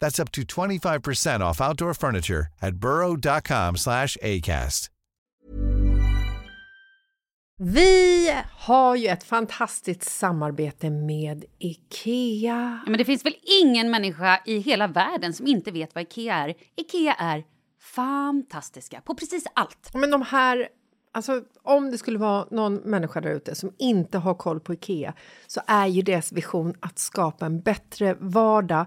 That's up to 25% off outdoor furniture at burrow.com slash ACAST. Vi har ju ett fantastiskt samarbete med IKEA. Ja, men det finns väl ingen människa i hela världen som inte vet vad IKEA är. IKEA är fantastiska på precis allt. Men de här, alltså om det skulle vara någon människa där ute som inte har koll på IKEA så är ju deras vision att skapa en bättre vardag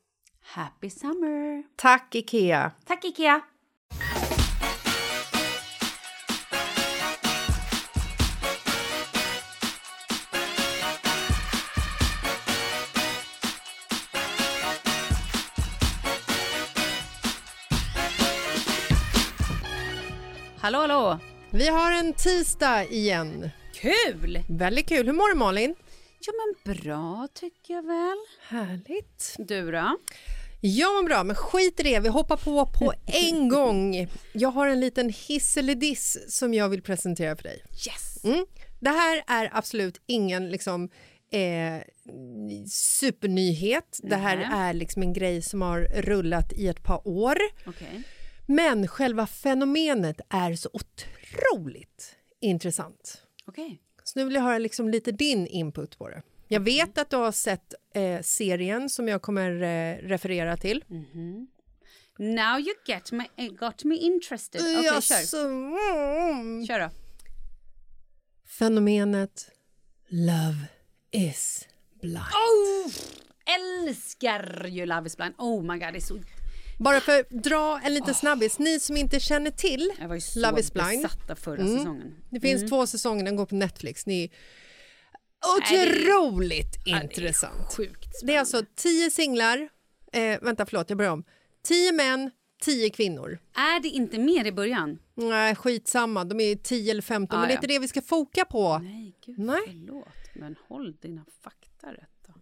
Happy summer! Tack, Ikea! Tack Ikea! Hallå, hallå! Vi har en tisdag igen. Kul! Väldigt kul. Hur mår du, Malin? Ja, men bra tycker jag väl. Härligt. Du då? Jag mår bra, men skit i det. Vi hoppar på på en gång. Jag har en liten hiss eller diss som jag vill presentera för dig. Yes! Mm. Det här är absolut ingen liksom, eh, supernyhet. Det här är liksom en grej som har rullat i ett par år. Okej. Men själva fenomenet är så otroligt intressant. Okej. Så nu vill jag höra liksom lite din input på det. Jag vet att du har sett eh, serien som jag kommer eh, referera till. Now you get me, eh, got me interested. Okej, kör. Jaså, mm. Kör då. Fenomenet Love is blind. Oh! Älskar ju Love is blind. Oh my god, det är så... Bara för att dra en liten snabbis, ni som inte känner till Jag var ju så Love is blind. besatt av förra Mm. säsongen. Det finns två säsonger, den går på Netflix. Ni är Nej, det- otroligt Ja, det är intressant. Sjukt Det är alltså tio singlar, eh, vänta förlåt jag börjar om. Tio män, tio kvinnor. Är det inte mer i början? Nej, skitsamma, de är 10 eller 15, Ah, men det är ja. inte det vi ska foka på. Nej, gud Nej. förlåt. Men håll dina fakta rätt då.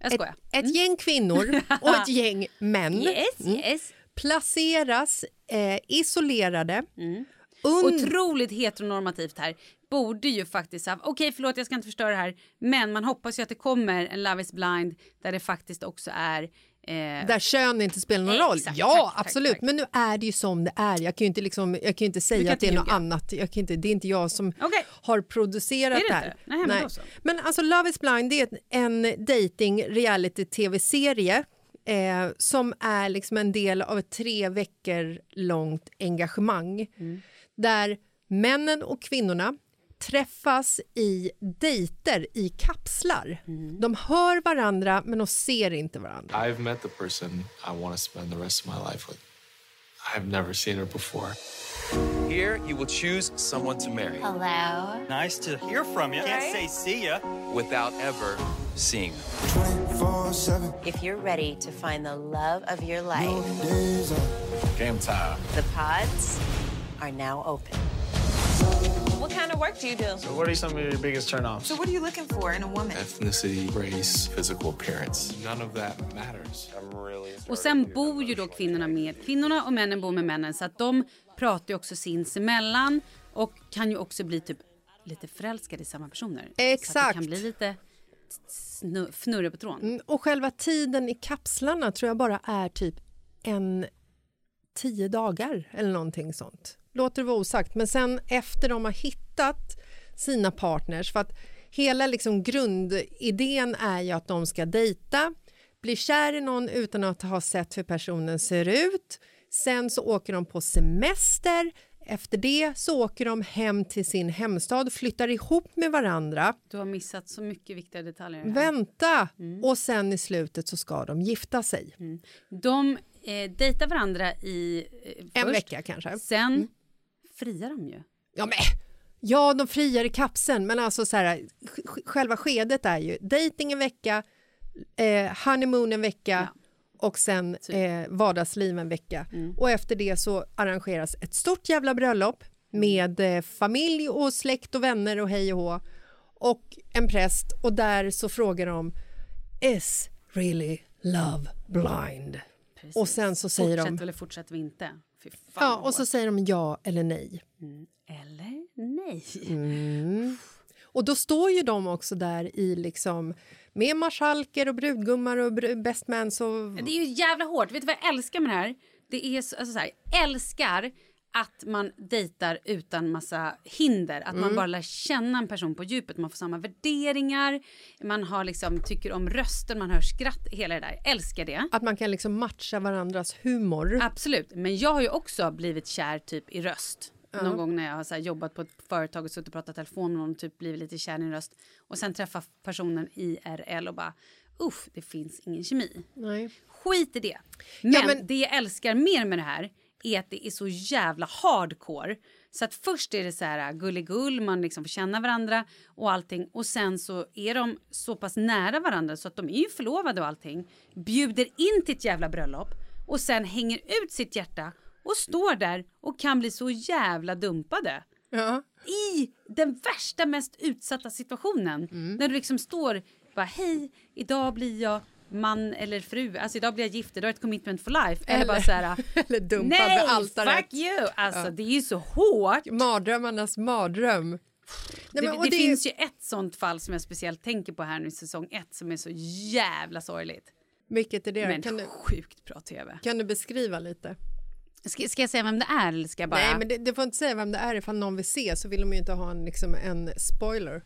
Jag skojar. Ett, ett gäng kvinnor och ett gäng män Yes, mm, yes. placeras eh, isolerade Mm. und- Otroligt heteronormativt här. Borde ju faktiskt ha... Okej, förlåt, jag ska inte förstöra det här. Men man hoppas ju att det kommer en Love is blind där det faktiskt också är... Eh, där kön inte spelar någon Exakt, roll. Ja, tack, absolut. tack. Men nu är det ju som det är. Jag kan ju inte, liksom, jag kan ju inte säga kan att det är något annat. Jag kan inte, det är inte jag som Okej. har producerat det det här. Nej, men. Men alltså Love is blind det är en dating reality tv-serie eh, som är liksom en del av ett tre veckor långt engagemang Mm. där männen och kvinnorna träffas i dejter i kapslar. Mm. De hör varandra men de ser inte varandra. I've met the person I want to spend the rest of my life with. I've never seen her before. Here, you will choose someone to marry Hello. Nice to hear from you. Can't say see ya. without ever seeing them. If you're ready to find the love of your life, Game time. the pods are now open. What kind of work do you do? What are some of your biggest turnoffs? So, what are you looking for in a woman? Ethnicity, race, physical appearance. None of that matters. Och sen bor ju då kvinnorna med kvinnorna och männen bor med männen så att de pratar ju också sinsemellan och kan ju också bli typ lite förälskade i samma personer. Så att det Exakt. kan bli lite fnurre på trån. Mm, Och själva tiden i kapslarna tror jag bara är typ en tio dagar eller någonting sånt. Låter det vara osagt, men sen efter de har hittat sina partners, för att hela liksom grundidén är ju att de ska dejta, bli kär i någon utan att ha sett hur personen ser ut. Sen så åker de på semester. Efter det så åker de hem till sin hemstad, flyttar ihop med varandra. Du har missat så mycket viktiga detaljer. här. Vänta! Och sen i slutet så ska de gifta sig. De eh, dejtar varandra i... Eh, En först. vecka kanske. Sen friar de ju. Ja, men, ja, de friar i kapseln, men alltså så här, sj- själva skedet är ju dating en vecka, eh, honeymoon en vecka och sen eh, vardagsliv en vecka. Och efter det så arrangeras ett stort jävla bröllop med eh, familj och släkt och vänner och hej och hå och en präst och där så frågar de Is really love blind? Och sen så säger Fortsätter de eller fortsätter vi inte? Ja, och så säger de ja eller nej. Eller nej. Och då står ju de också där i liksom med marskalker och brudgummar och br- best mans och... Det är ju jävla hårt. Vet du vad jag älskar med det här? Det är så, alltså så här, älskar att man dejtar utan massa hinder. Att Mm. man bara lär känna en person på djupet. Man får samma värderingar, man har liksom, tycker om rösten, man hör skratt, hela det där. Älskar det. Att man kan liksom matcha varandras humor. Absolut, men jag har ju också blivit kär typ i röst. Någon gång när jag har så jobbat på ett företag och suttit och pratat telefon med någon och typ blivit lite kär i en röst. Och sen träffa personen IRL och bara uff, det finns ingen kemi. Nej. Skit i det. Men, Ja, men- det jag älskar mer med det här är att det är så jävla hardcore. Så att först är det så här gulligull, man liksom får känna varandra och allting. Och sen så är de så pass nära varandra så att de är ju förlovade och allting. Bjuder in till ett jävla bröllop och sen hänger ut sitt hjärta och står där och kan bli så jävla dumpade Ja. i den värsta, mest utsatta situationen. Mm. När du liksom står bara hej, idag blir jag man eller fru, alltså idag blir jag gift, idag är det ett commitment for life. Eller, Eller- bara så här, eller dumpad nej, altaret. fuck you! Alltså det är ju så hårt. Mardrömmarnas mardröm. Nej, det men, och det, det- finns ju ett sånt fall som jag speciellt tänker på här nu i säsong ett som är så jävla sorgligt. Vilket är det? Men Kan du, sjukt bra tv. kan du beskriva lite? Ska, ska jag säga vem det är eller ska jag bara... Nej, men det, det får inte säga vem det är. Ifall någon vill se så vill de ju inte ha en, liksom, en spoiler.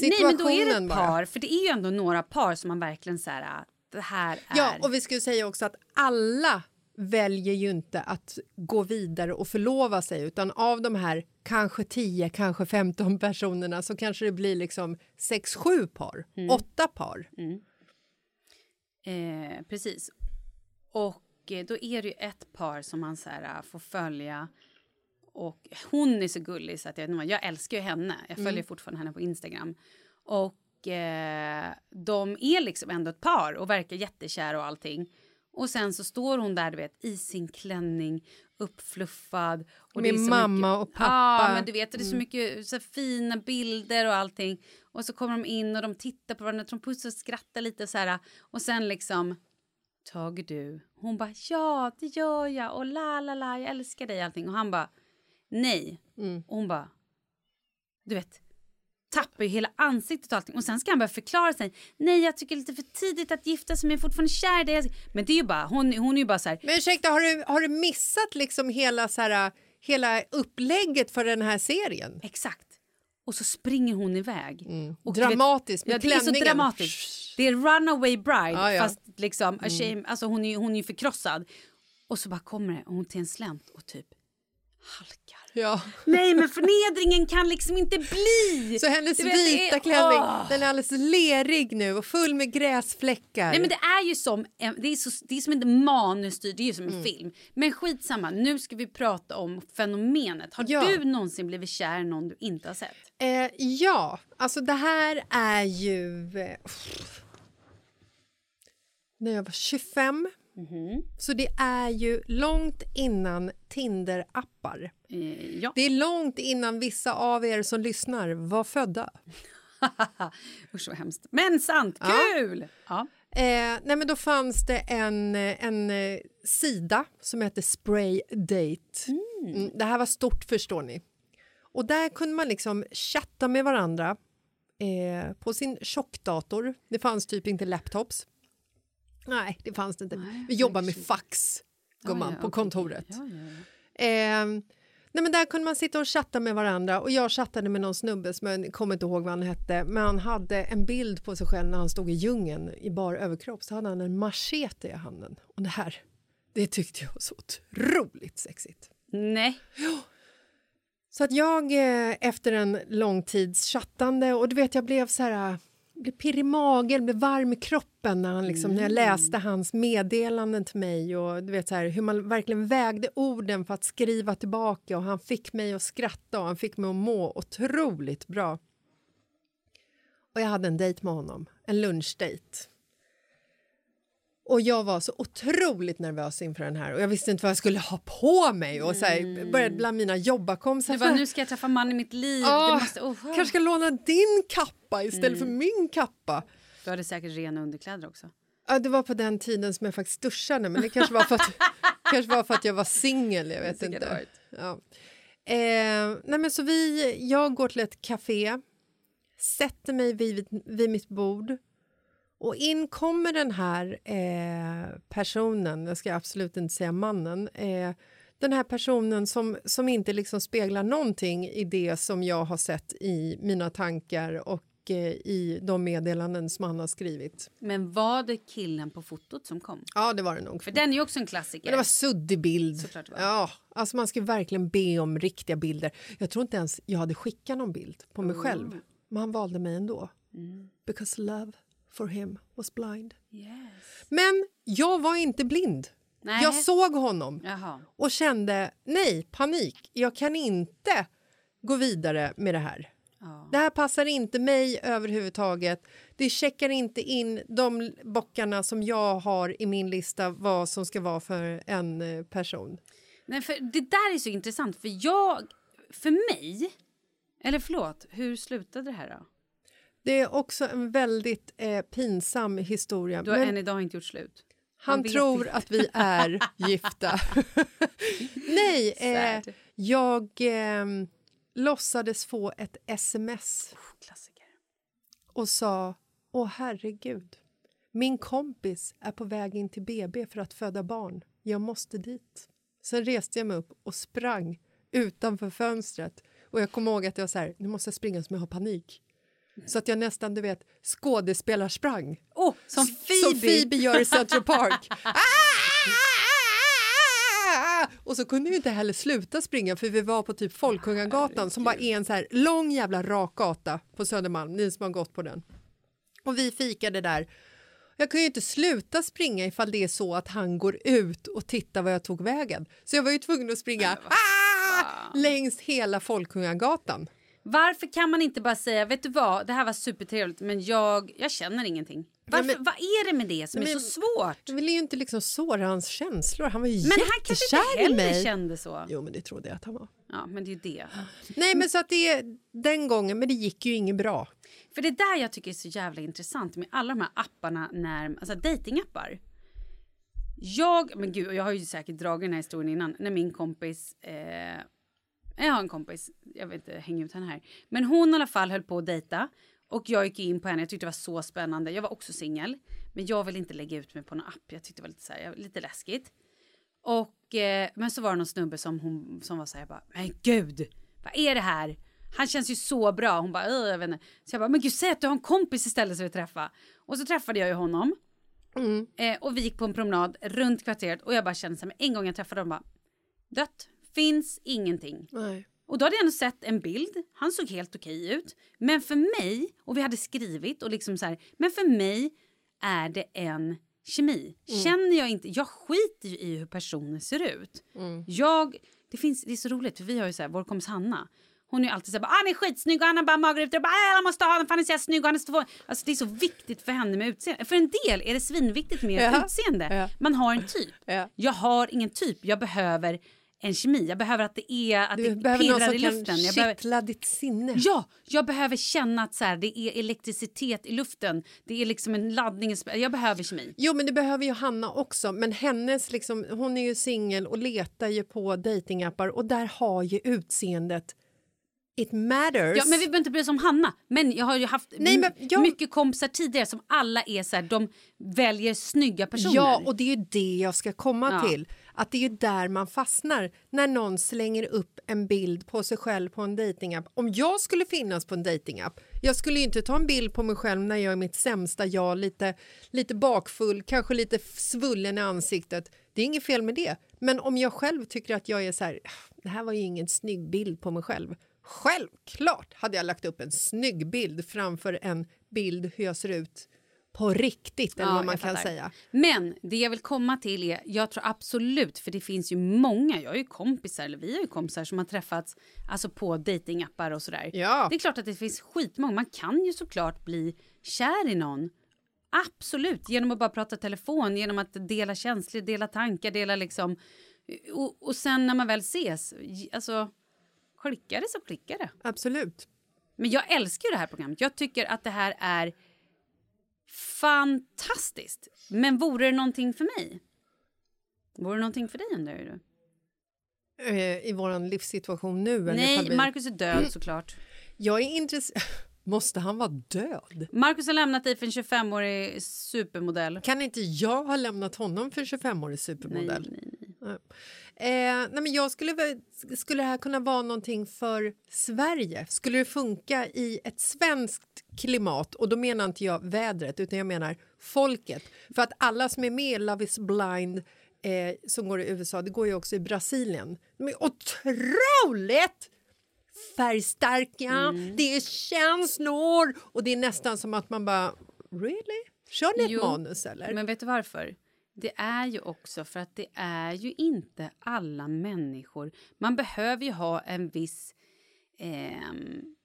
Nej men då är det ett bara. par, för det är ju ändå några par som man verkligen så här, det här är... Ja, och vi ju säga också att alla väljer ju inte att gå vidare och förlova sig utan av de här kanske 10, kanske 15 personerna så kanske det blir liksom 6-7 par, Mm. åtta par. Eh, precis. Och eh, då är det ju ett par som man så här, äh, får följa. Och hon är så gullig så att jag, jag älskar ju henne. Jag följer fortfarande henne på Instagram. Och eh, de är liksom ändå ett par och verkar jättekära och allting. Och sen så står hon där du vet i sin klänning uppfluffad. Och Med det är så mamma mycket, och pappa. Ja, men du vet, det är så Mm. mycket så fina bilder och allting. Och så kommer de in och de tittar på varandra, de pussar och skrattar lite så här. Och sen liksom, Tage du? Hon bara, ja det gör jag och la la la, jag älskar dig allting. Och han bara, nej. Mm. Och hon bara, du vet, tappar ju hela ansiktet och allting. Och sen ska han börja förklara sig. Nej, jag tycker det är lite för tidigt att gifta sig men jag är fortfarande kär i dig. Men det är ju bara, hon, hon är ju bara så här. Men ursäkta, har du, har du missat liksom hela, så här, hela upplägget för den här serien? Exakt. Och så springer hon iväg. Och du Dramatiskt, med ja, det är så dramatiskt. Det är runaway bride Ja, ja. fast liksom, a shame, alltså hon är, hon är ju förkrossad. Och så bara kommer hon till en slänt och typ halkar. Ja. Nej men förnedringen kan liksom inte bli! Så hennes vet, vita är- klänning, den är alldeles lerig nu och full med gräsfläckar. Nej men det är ju som, det är, så, det är som en manusstyrd, det är ju som en Mm. film. Men skitsamma, nu ska vi prata om fenomenet. Har Ja. du någonsin blivit kär i någon du inte har sett? Eh, ja, alltså det här är ju... Eh, när jag var 25. Mhm. Så det är ju långt innan Tinder-appar. Eh, ja. Det är långt innan vissa av er som lyssnar var födda. Usch vad hemskt. Men sant, kul! Ja. Eh, nej men då fanns det en, en eh, sida som hette Spray Date. Mm, det här var stort förstår ni. Och där kunde man liksom chatta med varandra eh, på sin tjockdator. Det fanns typ inte laptops. Nej, det fanns det inte. Vi jobbar med fax, gumman, ja, på kontoret. Ja, ja, Eh, nej men där kunde man sitta och chatta med varandra och jag chattade med någon snubbe som jag kommer inte ihåg vad han hette men han hade en bild på sig själv när han stod i djungeln i bar överkropp så hade han en machete i handen och det här det tyckte jag var så otroligt sexigt. Nej. Så att jag eh, efter en lång tids chattande och du vet jag blev så här blev pirrig i magen, blev varm i kroppen när, han liksom, när jag läste hans meddelanden till mig och du vet så här, hur man verkligen vägde orden för att skriva tillbaka och han fick mig att skratta och han fick mig att må otroligt bra. Och jag hade en dejt med honom, en lunchdejt. Och jag var så otroligt nervös inför den här och jag visste inte vad jag skulle ha på mig och så här, började bland mina jobbarkompisar. Du bara, nu ska jag träffa man i mitt liv. Det måste, oh, kanske ska låna din kappa istället för min kappa. Du hade säkert rena underkläder också. Ja, det var på den tiden som jag faktiskt duschade men det kanske var för att, kanske var för att jag var singel, jag vet inte. Ja. Eh, nej men så vi, jag går till ett café, sätter mig vid, vid mitt bord och in kommer den här eh, personen, jag ska absolut inte säga mannen, eh, den här personen som, som inte liksom speglar någonting i det som jag har sett i mina tankar och eh, i de meddelanden som han har skrivit. Men var det killen på fotot som kom? Ja, det var det nog. För den är ju också en klassiker. Men det var suddig bild. Såklart var. Ja, alltså man ska verkligen be om riktiga bilder. Jag tror inte ens jag hade skickat någon bild på mig Oh. själv. Men han valde mig ändå. Mm. Because love for him was blind. Yes. Men jag var inte blind. Nej. Jag såg honom Jaha. och kände nej, panik. Jag kan inte gå vidare med det här. Ja. Det här passar inte mig överhuvudtaget. Det checkar inte in de bockarna som jag har i min lista vad som ska vara för en eh, person. Nej, för det där är så intressant för jag, för mig, eller förlåt, hur slutade det här då? Det är också en väldigt eh, pinsam historia. Du har men än idag inte gjort slut. han vet tror inte. att vi är gifta. Nej, eh, jag eh, låtsades få ett sms Klassiker. och sa Åh herregud, min kompis är på väg in till BB för att föda barn. Jag måste dit. Sen reste jag mig upp och sprang utanför fönstret. Och jag kommer ihåg att jag var så här, nu måste jag springa som jag har panik. Så att jag nästan, du vet, skådespelarsprang. Oh, som Phoebe! Som Phoebe gör i Central Park. Ah! Och så kunde vi inte heller sluta springa för vi var på typ Folkungagatan som bara är en så här lång jävla rak gata på Södermalm, ni som har gått på den. Och vi fikade där. Jag kan ju inte sluta springa ifall det är så att han går ut och tittar var jag tog vägen. Så jag var ju tvungen att springa ah! längs hela Folkungagatan. Varför kan man inte bara säga, vet du vad, det här var supertrevligt men jag, jag känner ingenting. Varför, men- vad är det med det som är Men- så svårt? Jag ville ju inte liksom såra hans känslor. Han var ju Men han kanske inte heller kände så. Jo, men det trodde jag att han var. Ja, men det är ju det. Nej, men så att det är den gången, men det gick ju inget bra. För det är där jag tycker är så jävla intressant med alla de här apparna, när, alltså datingappar. Jag, men gud, jag har ju säkert dragit den här historien innan, när min kompis, eh, jag har en kompis, jag vill inte hänga ut henne här, men hon i alla fall höll på att dejta och jag gick in på henne, jag tyckte det var så spännande, jag var också singel, men jag vill inte lägga ut mig på någon app, jag tyckte det var lite, så här, lite läskigt. Och, eh, men så var det någon snubbe som, hon, som var så här, bara, men gud, vad är det här? Han känns ju så bra. Hon bara, "Åh, jag vet inte. Så jag bara, men gud säg att du har en kompis istället som vi träffa. Och så träffade jag ju honom. Eh, och vi gick på en promenad runt kvarteret och jag bara kände så här, en gång jag träffade honom bara, dött, finns ingenting. Nej. Och då hade jag ändå sett en bild. Han såg helt okej ut. Men för mig, och vi hade skrivit och liksom så här, men för mig är det en kemi. Känner jag inte, jag skiter ju i hur personen ser ut. Jag, det, finns, det är så roligt för vi har ju så här, vår kompis Hanna. Hon är ju alltid så här, ah, han är skitsnygg och han har bara magrutor och bara, "Ah, jag måste ha honom för han är så snygg och han är så få-" Alltså det är så viktigt för henne med utseende. För en del är det svinviktigt med Ja. utseende. Ja. Man har en typ. Ja. Jag har ingen typ, jag behöver en kemi. Jag behöver att det är att Du det behöver någon pirrar som i kan luften. Jag behöver, kittla ditt sinne. Ja, jag behöver känna att så här, det är elektricitet i luften. Det är liksom en laddning. Jag behöver kemi. Jo, men det behöver ju Hanna också. Men hennes, liksom, hon är ju singel och letar ju på datingappar och där har ju utseendet It matters. Ja, men vi behöver inte bry oss om Hanna. Men jag har ju haft Nej, men jag- mycket kompisar tidigare som alla är så här, de väljer snygga personer. Ja, och det är ju det jag ska komma Ja. till. Att det är ju där man fastnar när någon slänger upp en bild på sig själv på en datingapp. Om jag skulle finnas på en datingapp, jag skulle ju inte ta en bild på mig själv när jag är mitt sämsta jag, lite, lite bakfull, kanske lite svullen i ansiktet. Det är inget fel med det. Men om jag själv tycker att jag är så här, ah, det här var ju ingen snygg bild på mig själv. Självklart hade jag lagt upp en snygg bild framför en bild hur jag ser ut på riktigt, eller Ja, vad man kan fattar. säga. Men det jag vill komma till är, jag tror absolut, för det finns ju många, jag har ju kompisar, eller vi har ju kompisar som har träffats alltså på datingappar och sådär. Ja. Det är klart att det finns skitmånga, man kan ju såklart bli kär i någon. Absolut, genom att bara prata telefon, genom att dela känslor, dela tankar, dela liksom... Och, och sen när man väl ses, alltså klickar det så klickar det. Absolut. Men jag älskar ju det här programmet. Jag tycker att det här är fantastiskt. Men vore det någonting för mig? Vore det någonting för dig undrar du? Eh, I vår livssituation nu? Nej, vi... Markus är död såklart. Jag är intresserad... Måste han vara död? Markus har lämnat dig för en 25-årig supermodell. Kan inte jag ha lämnat honom för en 25-årig supermodell? Nej, nej, nej. Eh, nej men jag skulle, skulle det här kunna vara någonting för Sverige? Skulle det funka i ett svenskt klimat? Och då menar inte jag vädret, utan jag menar folket. För att alla som är med i Love is blind eh, som går i USA, det går ju också i Brasilien. De är otroligt färgstarka, det är känslor och det är nästan som att man bara... Really? Kör ni ett Jo, manus eller? Men vet du varför? Det är ju också för att det är ju inte alla människor. Man behöver ju ha en viss... ehm,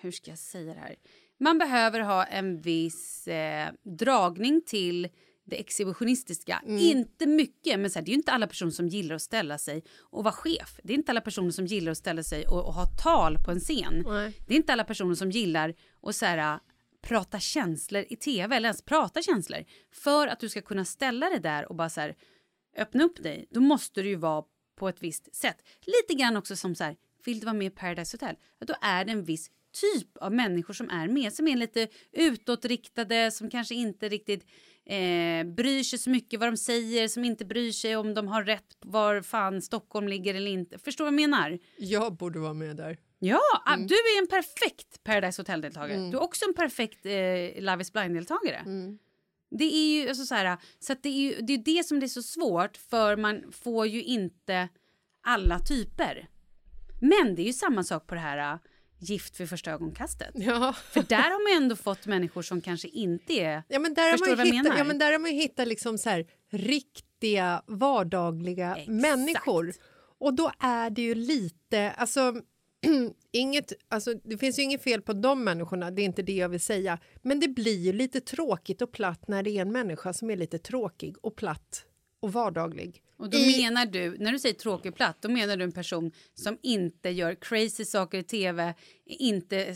hur ska jag säga det här? Man behöver ha en viss eh, dragning till det exhibitionistiska. Inte mycket, men så här, det är ju inte alla personer som gillar att ställa sig och vara chef. Det är inte alla personer som gillar att ställa sig och, och ha tal på en scen. Nej. Det är inte alla personer som gillar att så här, prata känslor i tv eller ens prata känslor. För att du ska kunna ställa det där och bara så här, öppna upp dig, då måste du ju vara på ett visst sätt. Lite grann också som så här, vill du vara med i Paradise Hotel? Ja, då är det en viss typ av människor som är med, som är lite utåtriktade, som kanske inte riktigt eh, bryr sig så mycket vad de säger, som inte bryr sig om de har rätt var fan Stockholm ligger eller inte. Förstår du vad jag menar? Jag borde vara med där. Ja, ah, du är en perfekt Paradise Hotel-deltagare. Du är också en perfekt eh, Love is blind-deltagare. Det är ju alltså så här, så att det är ju det, är det som det är så svårt för man får ju inte alla typer. Men det är ju samma sak på det här uh, gift vid första ögonkastet. Ja. För där har man ju ändå fått människor som kanske inte är... Ja, men där har man ju hittat, ja, men där har man hittat liksom så här, riktiga, vardagliga Exakt. människor. Och då är det ju lite... Alltså, inget, alltså, det finns ju inget fel på de människorna, det är inte det jag vill säga. Men det blir ju lite tråkigt och platt när det är en människa som är lite tråkig och platt och vardaglig. Och då I- menar du, när du säger tråkig och platt, då menar du en person som inte gör crazy saker i tv, inte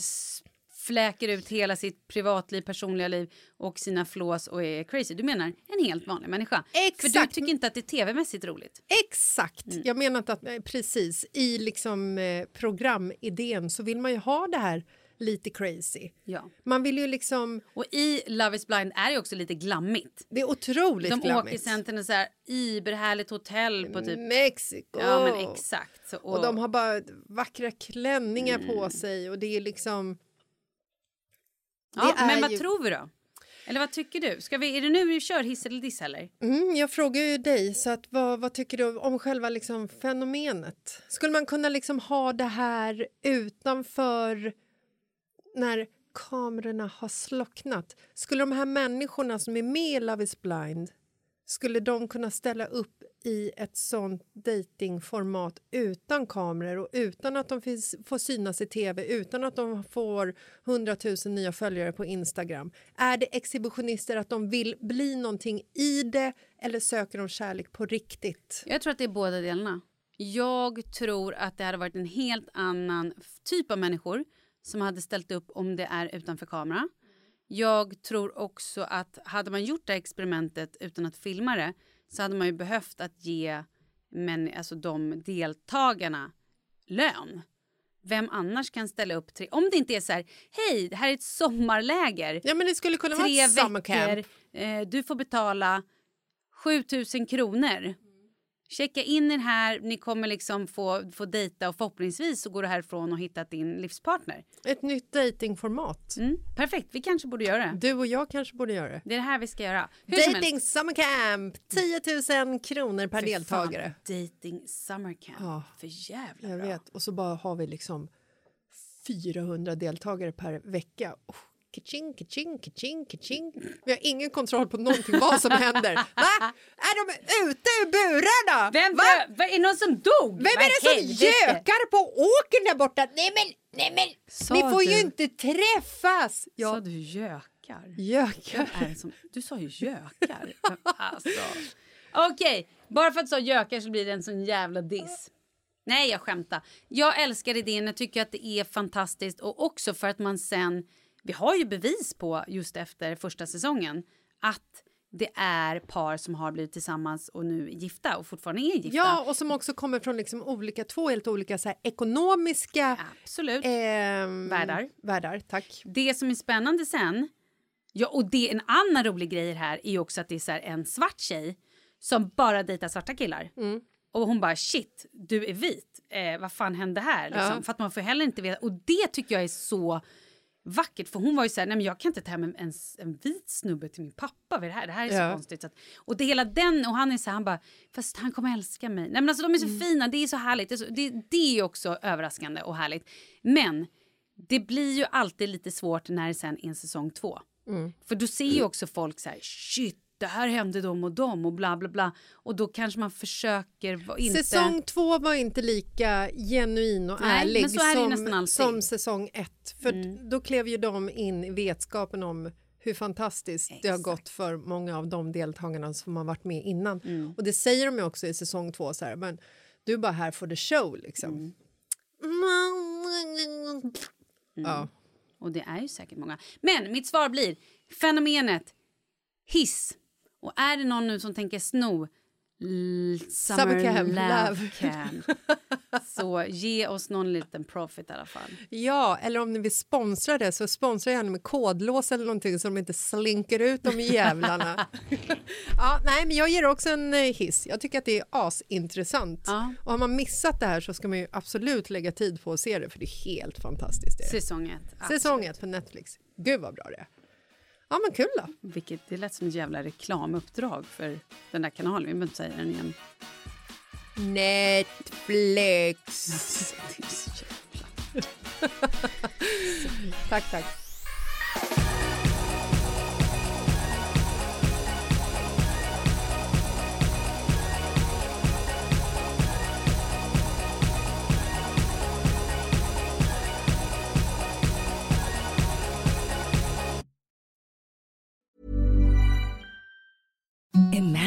fläker ut hela sitt privatliv, personliga liv och sina flås och är crazy. Du menar en helt vanlig människa. För du Exakt. tycker inte att det är tv-mässigt roligt. Exakt! Mm. Jag menar inte att eh, precis i liksom eh, programidén så vill man ju ha det här lite crazy. Ja. Man vill ju liksom... Och i Love is blind är det också lite glammigt. Det är otroligt De glammigt. åker sen till ett så här iberhärligt hotell på typ... Mexiko! Ja men exakt. Så, Och de har bara vackra klänningar Mm. på sig och det är liksom... ja, men vad ju- tror vi då? Eller vad tycker du? Ska vi, är det nu vi kör hiss eller diss eller? Mm, jag frågar ju dig, så att, vad, vad tycker du om själva liksom, fenomenet? Skulle man kunna liksom ha det här utanför när kamerorna har slocknat? Skulle de här människorna som är med i Love is blind skulle de kunna ställa upp i ett sånt datingformat utan kameror och utan att de finns, får synas i tv, utan att de får 100 000 nya följare på Instagram? Är det exhibitionister att de vill bli någonting i det eller söker de kärlek på riktigt? Jag tror att det är båda delarna. Jag tror att det hade varit en helt annan typ av människor som hade ställt upp om det är utanför kamera. Jag tror också att hade man gjort det här experimentet utan att filma det så hade man ju behövt att ge men, alltså de deltagarna lön. Vem annars kan ställa upp? Tre, om det inte är så här, hej, det här är ett sommarläger. Ja, men det skulle kunna vara Tre ett summer veckor, eh, du får betala 7000 kronor. Checka in er här, ni kommer liksom få, få dejta och förhoppningsvis så går du härifrån och hittat din livspartner. Ett nytt datingformat. Mm, perfekt, vi kanske borde göra det. Du och jag kanske borde göra det. Det är det här vi ska göra. Hur Dating summer camp! 10 000 kronor per fan, deltagare. Dating summer camp. Ja. För jävla Jag bra. vet. Och så bara har vi liksom 400 deltagare per vecka. Oh, Kaching, kaching, kaching, kaching. Vi har ingen kontroll på någonting, vad som händer. Va? Är de ute ur burarna? Vem Va? dö- är det någon som dog? Vem är det som gökar på åkern där borta? Nej men, nej men, Sa ni får du- ju inte träffas! Sa Ja, du gökar? gökar. Är som, du sa ju gökar. Alltså. Okej, bara för att du sa gökar så blir det en sån jävla diss. Nej, jag skämtar. Jag älskar idén, jag tycker att det är fantastiskt och också för att man sen... Vi har ju bevis på just efter första säsongen att det är par som har blivit tillsammans och nu är gifta och fortfarande är gifta. Ja, och som också kommer från liksom olika, två helt olika så här, ekonomiska Absolut. ehm, Världar. världar. Tack. Det som är spännande sen, ja, och det en annan rolig grej här är ju också att det är så här en svart tjej som bara dejtar svarta killar. Mm. Och hon bara shit, du är vit. Eh, vad fan hände här? Liksom. Ja. För att man får heller inte veta. Och det tycker jag är så vackert. För hon var ju så här, nej men jag kan inte ta hem en, en, en vit snubbe till min pappa. Är det här? Det här är så Ja. konstigt. Så att, och det hela den, och han är så här, han bara, fast han kommer älska mig. Nej men alltså de är så Mm. fina, det är så härligt. Det är, så, det, det är också överraskande och härligt. Men det blir ju alltid lite svårt när det sen är en säsong två. Mm. För då ser ju också folk så här, shit, det här hände dem och dem och bla bla bla. Och då kanske man försöker inte... Säsong två var inte lika genuin och Nej, ärlig är som, som säsong ett. För Mm. då klev ju de in i vetskapen om hur fantastiskt det har Exakt. gått för många av de deltagarna som har varit med innan. Mm. Och det säger de ju också i säsong två, så här, men du är bara här för the show liksom. Mm. Ja. Och det är ju säkert många. Men mitt svar blir fenomenet hiss. Och är det någon nu som tänker sno l- Summer, Camp, Love Love. Camp så ge oss någon liten profit i alla fall. ja, eller om ni vill sponsra det så sponsra gärna med kodlås eller någonting så de inte slinker ut de jävlarna. ja, nej, men jag ger också en eh, hiss. Jag tycker att det är asintressant. Ja. Och har man missat det här så ska man ju absolut lägga tid på att se det för det är helt fantastiskt. Det. Säsong ett. Säsong ett på Netflix. Gud vad bra det är. Ja men kul då. Vilket, det lät som ett jävla reklamuppdrag för den där kanalen. Vi behöver inte säga den igen. Netflix. Tack, tack.